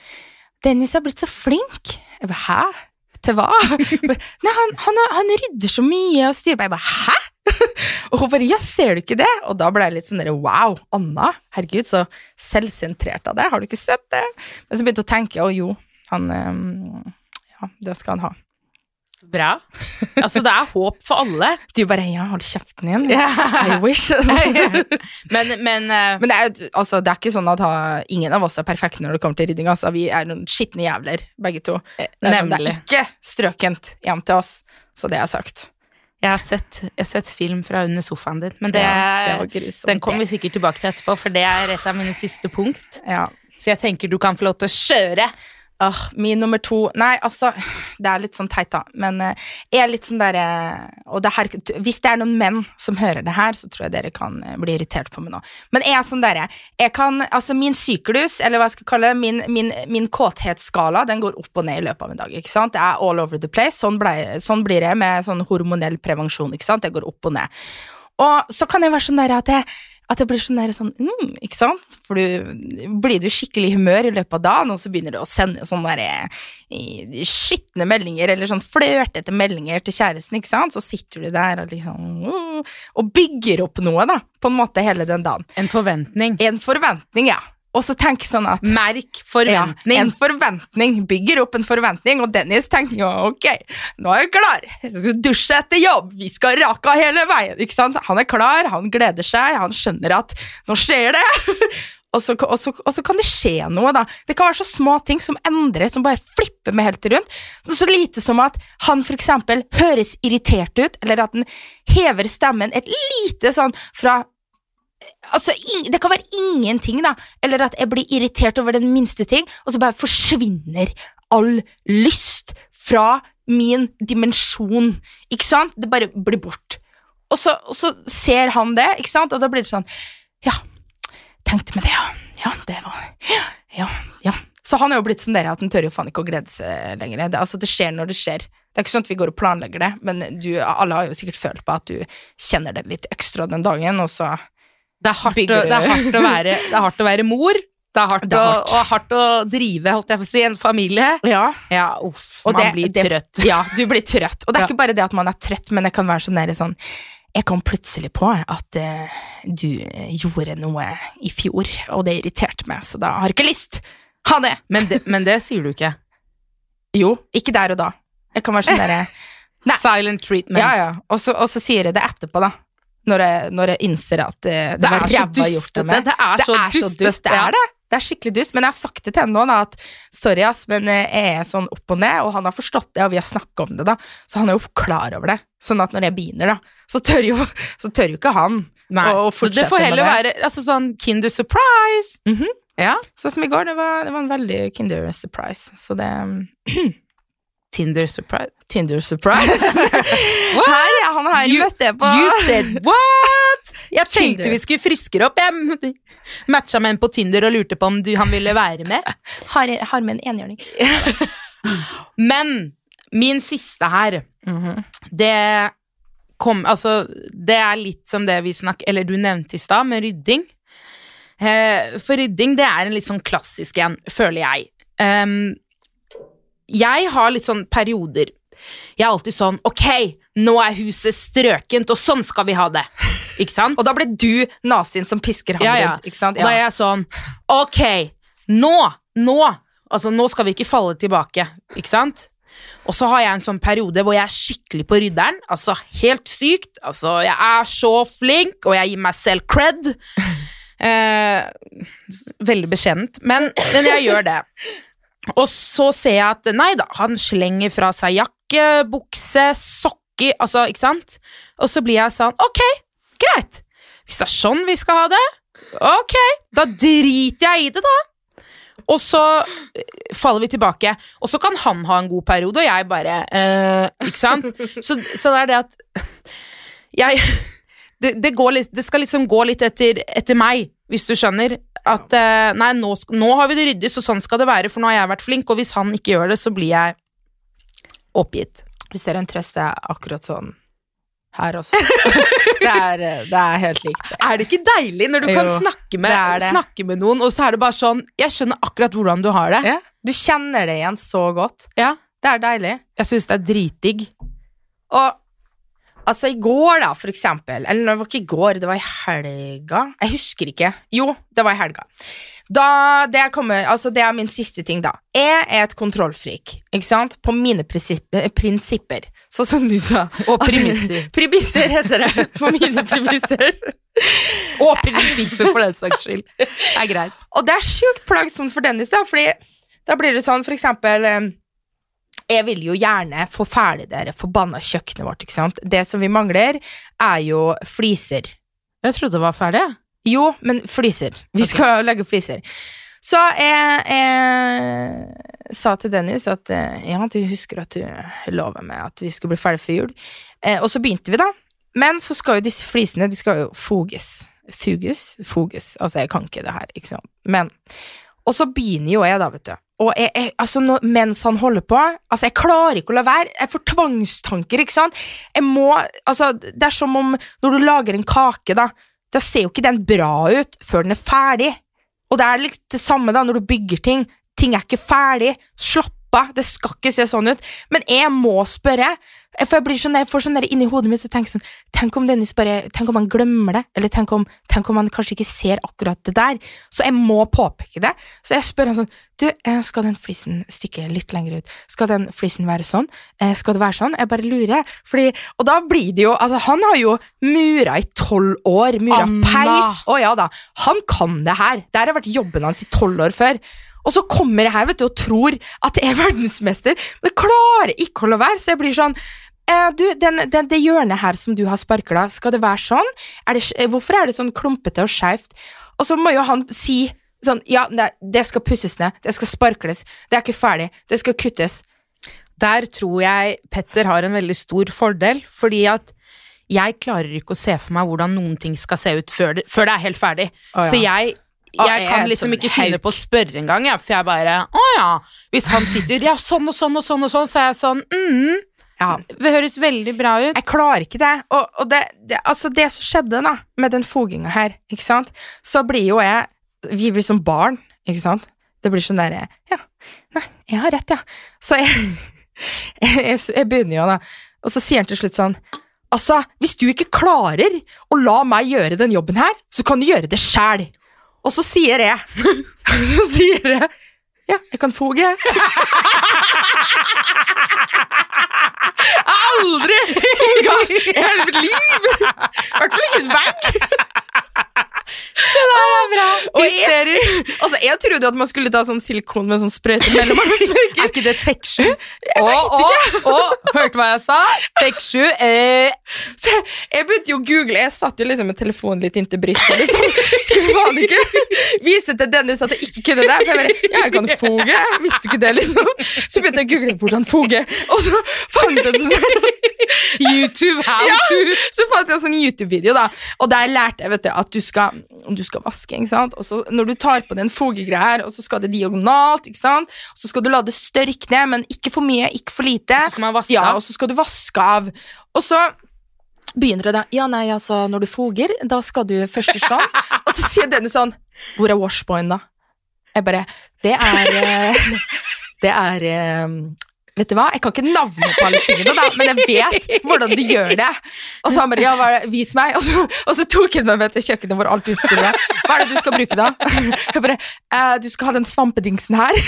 Dennis har blitt så flink. Jeg bare, hæ? Til hva? [laughs] Nei, han, han, han, rydder så mye og styrer meg. Jeg bare, hæ? [laughs] Og hun bare, ja, ser du ikke det? Og da ble jeg litt sånn der, wow, Anna, herregud, så selvsentrert av det. Har du ikke sett det? Men så begynte jeg å tenke, å jo, han Ja, det skal han ha. Bra. Altså, det er håp for alle. [laughs] Du bare ja, hold kjeften. Yeah. I wish. [laughs] men, men, uh, men det, er, altså, det er ikke sånn at ha, ingen av oss er perfekte når det kommer til rydding. Altså. Vi er noen skitne jævler, begge to. Det er, sånn, det er ikke strøkent hjem til oss, så det er sagt. Jeg har, sett, jeg har sett film fra under sofaen din, men det, ja, det den kommer vi sikkert tilbake til etterpå, for det er et av mine siste punkt. Ja. Så jeg tenker du kan få lov til å kjøre Åh, min nummer to Nei, altså, det er litt sånn teit, da, men uh, jeg er litt sånn derre Og det her, hvis det er noen menn som hører det her, så tror jeg dere kan uh, bli irritert på meg nå. Men jeg er sånn derre Jeg kan Altså, min syklus, eller hva jeg skal kalle det, min, min, min kåthetsskala, den går opp og ned i løpet av en dag, ikke sant? Det er all over the place. Sånn, ble, sånn blir det med sånn hormonell prevensjon, ikke sant? Det går opp og ned. Og så kan jeg være sånn derre at jeg at det blir sånn der sånn mm, Ikke sant? For du blir du skikkelig i humør i løpet av dagen, og så begynner du å sende sånne der, skitne meldinger, eller sånn flørtete meldinger til kjæresten, ikke sant? Så sitter du der og liksom uh, Og bygger opp noe, da, på en måte hele den dagen. En forventning. En forventning, ja. Og så tenk sånn at Merk forventning. Ja, en forventning. Bygger opp en forventning, og Dennis tenker jo ok, nå er jeg klar. Jeg skal dusje etter jobb, vi skal rake av hele veien. ikke sant? Han er klar, han gleder seg, han skjønner at nå skjer det. [laughs] og, så, og, så, og så, kan det skje noe, da. Det kan være så små ting som endrer, som bare flipper med helt rundt. Så lite som at han eksempel høres irritert ut, eller at han hever stemmen et lite sånn fra Altså, det kan være ingenting, da, eller at jeg blir irritert over den minste ting, og så bare forsvinner all lyst fra min dimensjon, ikke sant? Det bare blir bort. Og så, og så ser han det, ikke sant, og da blir det sånn Ja, tenkte meg det, ja. Ja, det var Ja, ja. Så han er jo blitt sånn der at han tør jo faen ikke å glede seg lenger. Det, altså, det skjer når det skjer. Det er ikke sånn at vi går og planlegger det, men du, alle har jo sikkert følt på at du kjenner det litt ekstra den dagen, og så det er, hardt, å, det, er hardt å være, det er hardt å være mor. Det er hardt, det er hardt. Å, og hardt å drive holdt jeg på å si, en familie. Ja, ja uff, og man det, blir trøtt. ja, du blir trøtt. Og det er ja. ikke bare det at man er trøtt, men det kan være sånn sånn Jeg kom plutselig på at uh, du gjorde noe i fjor, og det irriterte meg, så da har jeg ikke lyst. Ha det! Men det, men det sier du ikke. Jo, ikke der og da. Jeg kan være sånn derre [laughs] Silent treatment. Ja, ja. Og så, og så sier jeg det etterpå, da når jeg, når jeg innser at det, det, det var ræva gjort av meg. Det er så, det er så dust. Det er det. Det er skikkelig dust, men jeg har sagt det til henne nå, da, at sorry, ass, men jeg er sånn opp og ned, og han har forstått det, og vi har snakka om det, da, så han er jo klar over det. Sånn at når jeg begynner, da, så tør jo, [laughs] så tør jo ikke han Nei. å fortsette med det får heller være altså, sånn Kinder surprise. Mm -hmm. Ja. Sånn som i går, det var, det var en veldig Kinder surprise, så det [clears throat] Tinder surprise. Tinder surprise. [laughs] her, ja, han her you, møtte jeg på You said what?! Jeg tenkte Tinder. vi skulle friskere opp. Jeg [laughs] matcha med en på Tinder og lurte på om du, han ville være med. [laughs] Har, har med en enhjørning. Men min siste her, mm -hmm. det kom Altså, det er litt som det vi snakk... Eller du nevnte i stad, med rydding. Eh, for rydding, det er en litt sånn klassisk en, føler jeg. Um, jeg har litt sånn perioder. Jeg er alltid sånn Ok, nå er huset strøkent, og sånn skal vi ha det. Ikke sant? [laughs] og da blir du nazien som pisker ham ja, ja. Ikke sant? Ja. Da er jeg sånn Ok, nå, nå Altså, nå skal vi ikke falle tilbake, ikke sant? Og så har jeg en sånn periode hvor jeg er skikkelig på rydderen. Altså helt sykt. Altså, jeg er så flink, og jeg gir meg selv cred. [laughs] Eh, veldig beskjedent, men, men jeg gjør det. [laughs] Og så ser jeg at nei da, han slenger fra seg jakke, bukse, sokker, altså, ikke sant? Og så blir jeg sånn, ok, greit. Hvis det er sånn vi skal ha det, ok, da driter jeg i det, da. Og så eh, faller vi tilbake. Og så kan han ha en god periode, og jeg bare eh, Ikke sant? Så, så det er det at Jeg det, det, går litt, det skal liksom gå litt etter, etter meg, hvis du skjønner. At eh, nei, nå, nå har vi det ryddig, så sånn skal det være, for nå har jeg vært flink, og hvis han ikke gjør det, så blir jeg oppgitt. Hvis det er en trøst, det er akkurat sånn her også. [laughs] det, er, det er helt likt. Er det ikke deilig når du kan snakke med, det det. snakke med noen, og så er det bare sånn Jeg skjønner akkurat hvordan du har det. Ja. Du kjenner det igjen så godt. Ja. Det er deilig. Jeg syns det er dritdigg. Og altså, i går, da, for eksempel Eller det var ikke i går, det var i helga. Jeg husker ikke. Jo, det var i helga. Da, det, er kommet, altså det er min siste ting, da. Jeg er et kontrollfrik, ikke sant? På mine prinsipper, prinsipper. Sånn som du sa. Og premisser. [laughs] Premisser heter det. På mine premisser. [laughs] og prinsipper, for den saks skyld. Det er greit. Og det er sjukt plagsomt for Dennis, da, fordi da blir det sånn, for eksempel eh, Jeg vil jo gjerne få ferdig det forbanna kjøkkenet vårt, ikke sant. Det som vi mangler, er jo fliser. Jeg trodde det var ferdig. Jo, men fliser. Vi skal legge fliser. Så jeg, jeg sa til Dennis at eh, ja, du husker at du lova meg at vi skulle bli ferdig før jul. Eh, og så begynte vi, da. Men så skal jo disse flisene de skal jo foges. Fuges? Foges. Altså, jeg kan ikke det her, ikke sant. Men Og så begynner jo jeg, da, vet du. Og jeg, jeg, altså, nå, mens han holder på Altså, jeg klarer ikke å la være. Jeg får tvangstanker, ikke sant. Jeg må Altså, det er som om når du lager en kake, da. Da ser jo ikke den bra ut før den er ferdig. Og det er litt det samme da når du bygger ting. Ting er ikke ferdig. Slapp av, det skal ikke se sånn ut. Men jeg må spørre. For jeg, blir sånn, jeg får sånn der inni hodet mitt så tenker sånn Tenk om Dennis bare Tenk om han glemmer det, eller tenk om, tenk om han kanskje ikke ser akkurat det der. Så jeg må påpeke det. Så jeg spør han sånn Du, eh, skal den flisen stikke litt lenger ut? Skal den flisen være sånn? Eh, Skal det være sånn? Jeg bare lurer. Fordi, og da blir det jo Altså, han har jo mura i tolv år. Mura Anna. peis. Å ja da. Han kan det her. Det her har vært jobben hans i tolv år før. Og så kommer jeg her vet du, og tror at jeg er verdensmester, men jeg klarer ikke å la være. Så jeg blir sånn eh, du, den, den, Det hjørnet her som du har sparkla, skal det være sånn? Er det, eh, hvorfor er det sånn klumpete og skeivt? Og så må jo han si sånn Ja, nei, det skal pusses ned. Det skal sparkles. Det er ikke ferdig. Det skal kuttes. Der tror jeg Petter har en veldig stor fordel, fordi at jeg klarer ikke å se for meg hvordan noen ting skal se ut før det, før det er helt ferdig. Oh, ja. Så jeg, jeg kan liksom ikke finne på å spørre engang, ja, for jeg bare Å ja. Hvis han sitter Ja, sånn og sånn og sånn og sånn, så er jeg sånn mm, Ja, Det høres veldig bra ut. Jeg klarer ikke det. Og, og det, det, altså det som skjedde da, med den foginga her, ikke sant, så blir jo jeg Vi blir som barn, ikke sant. Det blir sånn derre Ja, nei, jeg har rett, ja. Så [laughs] jeg, jeg, jeg begynner jo, da. Og så sier han til slutt sånn Altså, hvis du ikke klarer å la meg gjøre den jobben her, så kan du gjøre det sjæl. Og så sier jeg [laughs] Så sier jeg ja, jeg kan foge, jeg. [laughs] Aldri foga i hele mitt liv! I hvert fall ikke vegg. [laughs] [laughs] Og jeg, [laughs] altså, jeg trodde jo at man skulle ta sånn silikon med sånn sprøyte mellom Er ikke det Tek 7? Å, å, hørte hva jeg sa? Tek 7 eh, Så jeg, jeg begynte jo å google. Jeg satt jo liksom med telefonen litt inntil brystet. Liksom. Skulle faen ikke vise til Dennis at jeg ikke kunne det. For jeg bare, ja, jeg kan foge. Jeg visste ikke det, liksom. Så begynte jeg å google hvordan foge, og så fant jeg en sånn YouTube how Ja, to så fant jeg en sånn YouTube-video, da. Og der lærte jeg vet du, at du skal, du skal vaske. ikke sant? Og så Når du tar på den fogegreia her, og så skal det diagonalt, ikke sant? Og så skal du la det størkne, men ikke for mye, ikke for lite. Så skal man vaske ja, av. og så skal du vaske av. Og så begynner det da Ja, nei, altså, når du foger, da skal du først sånn. [laughs] og så sier denne sånn Hvor er washboyen, da? Jeg bare Det er eh, [laughs] Det er eh, Vet du hva, jeg kan ikke navnet på alle tingene, da, men jeg vet hvordan du gjør det. Og så han bare, ja, hva er det? vis meg. Og så, og så tok han meg med til kjøkkenet hvor alt utstyret. Hva er det du skal bruke da? Jeg bare, eh, du skal ha den svampedingsen her.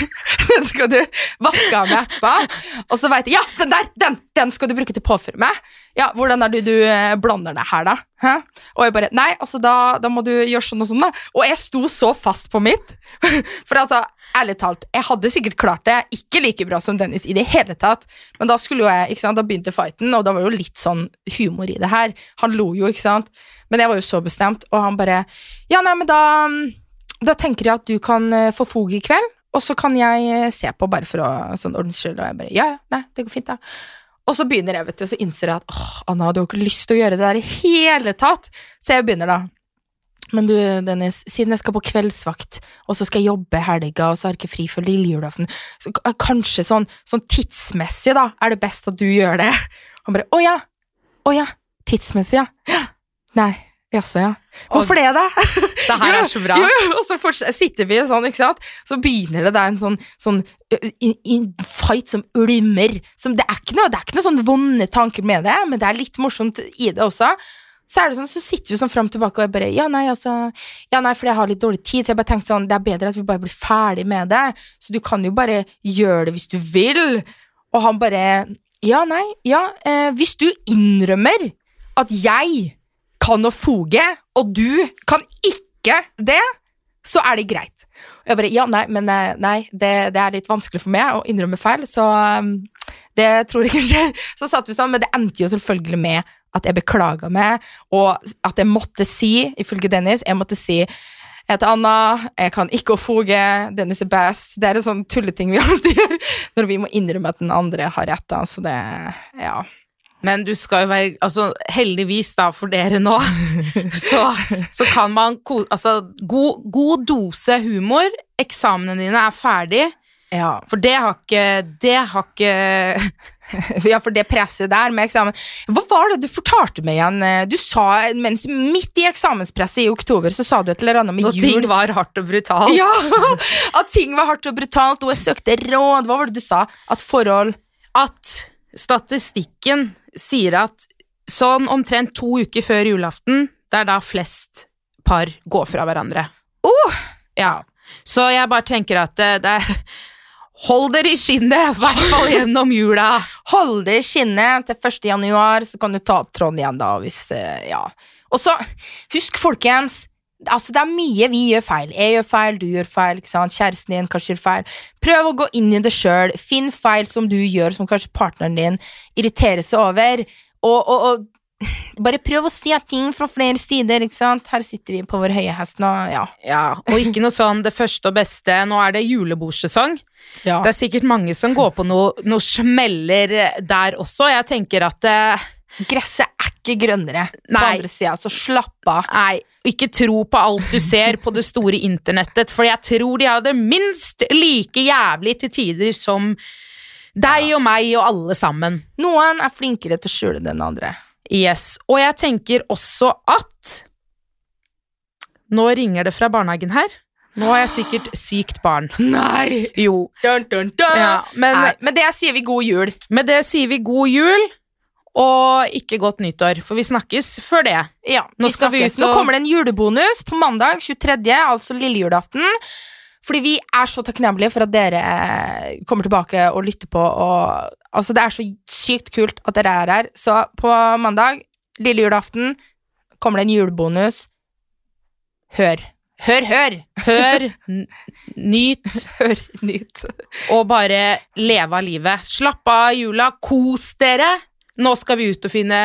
Den skal du vaske av med etterpå. Og så vet jeg, ja, den der, den, den skal du bruke til påføre med. Ja, hvordan er det du eh, blander det her da? Hæ? Og jeg bare, nei, altså da, da må du gjøre sånn og sånn da. Og jeg sto så fast på mitt. [laughs] For altså, ærlig talt, jeg hadde sikkert klart det ikke like bra som Dennis i det hele tatt. Men da skulle jo jeg, ikke sant, da begynte fighten, og da var det jo litt sånn humor i det her. Han lo jo, ikke sant. Men jeg var jo så bestemt, og han bare, ja, nei, men da, da tenker jeg at du kan eh, få fog i kveld, og så kan jeg eh, se på bare for å sånn ordens skyld, og jeg bare, ja, ja, nei, det går fint da. Og så begynner jeg, vet du, så innser jeg at åh, Anna, du har ikke lyst til å gjøre det der i hele tatt. Så jeg begynner da. Men du, Dennis, siden jeg skal på kveldsvakt, og så skal jeg jobbe helga, og så har jeg ikke fri før lille julaften, så kanskje sånn, sånn tidsmessig, da, er det best at du gjør det. Han bare, å ja, å ja, tidsmessig, ja. Nei, jaså, ja. Hvorfor det, da? [laughs] Det her er så bra. Jo, jo, og så sitter vi sånn, ikke sant? Så begynner det det er en sånn, sånn in, i, i fight som ulmer. Som, det, er ikke noe, det er ikke noe sånn vonde tanker med det, men det er litt morsomt i det også. Så er det sånn, så sitter vi sånn fram og tilbake, og jeg bare Ja, nei, altså Ja, nei, fordi jeg har litt dårlig tid, så jeg bare tenkte sånn Det er bedre at vi bare blir ferdig med det, så du kan jo bare gjøre det hvis du vil. Og han bare Ja, nei, ja, eh, hvis du innrømmer at jeg kan å foge, og du kan ikke det, så er det greit. Og jeg bare, ja, nei, men eh, nei, det, det er litt vanskelig for meg å innrømme feil, så um, det tror jeg ikke skjer. [laughs] Så satt vi sånn, men det endte jo selvfølgelig med at jeg beklaga meg, og at jeg måtte si, ifølge Dennis, jeg måtte si jeg heter Anna, jeg kan ikke å foge, Dennis er best. Det er en sånn tulleting vi alltid gjør [laughs] når vi må innrømme at den andre har rett. Altså Så det, ja. Men du skal jo være Altså, heldigvis da for dere nå, [laughs] så, så kan man Altså, god, god dose humor. Eksamene dine er ferdig. ja. For det har ikke Det har ikke [laughs] Ja, for det presset der med eksamen Hva var det du fortalte meg igjen? Du sa, mens midt i eksamenspresset i oktober, så sa du et eller annet med jul. At ting var hardt og brutalt. Ja! [laughs] At ting var hardt og brutalt, og jeg søkte råd. Hva var det du sa? At forhold At statistikken sier at sånn omtrent to uker før julaften, det er da flest par går fra hverandre. Oh! Ja. Så jeg bare tenker at det, det er Hold dere i skinnet, i hvert fall gjennom jula. Hold dere i skinnet til 1. januar, så kan du ta opp tråden igjen da, hvis eh, Ja. Og så, husk, folkens. Altså, det er mye vi gjør feil. Jeg gjør feil, du gjør feil, kjæresten din kanskje gjør feil. Prøv å gå inn i det sjøl. Finn feil som du gjør, som kanskje partneren din irriterer seg over. Og, og, og bare prøv å si ting fra flere sider, ikke sant? Her sitter vi på vår høye hest nå, ja. Ja, og ikke noe sånn det første og beste. Nå er det julebordsesong. ja. Det er sikkert mange som går på noe, noe smeller der også. Jeg tenker at eh, Gresset ikke grønnere på andre sida, så slapp av. Nei, ikke tro på alt du ser på det store internettet, for jeg tror de har det minst like jævlig til tider som deg og meg og alle sammen. Noen er flinkere til å skjule det enn andre. Yes. Og jeg tenker også at Nå ringer det fra barnehagen her. Nå har jeg sikkert sykt barn. Nei! Jo. Dun, dun, dun. Ja, men Nei, med det sier vi god jul. med det sier vi god jul, og ikke godt nyttår, for vi snakkes før det. Ja, Nå vi skal vi snakkes. Nå kommer det en julebonus på mandag 23., altså lillejulaften. Fordi vi er så takknemlige for at dere eh, kommer tilbake og lytter på. Og, altså Det er så sykt kult at dere er her. Så på mandag, lille julaften, kommer det en julebonus. Hør. Hør, hør! Hør, nyt, [laughs] Hør, nyt. og bare leve av livet. Slapp av jula, kos dere. Nå skal vi ut og finne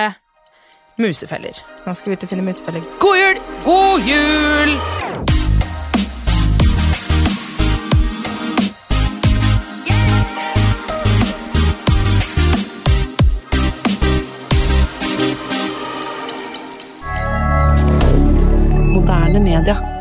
musefeller. Nå skal vi ut og finne musefeller. God jul! God jul! D'accord.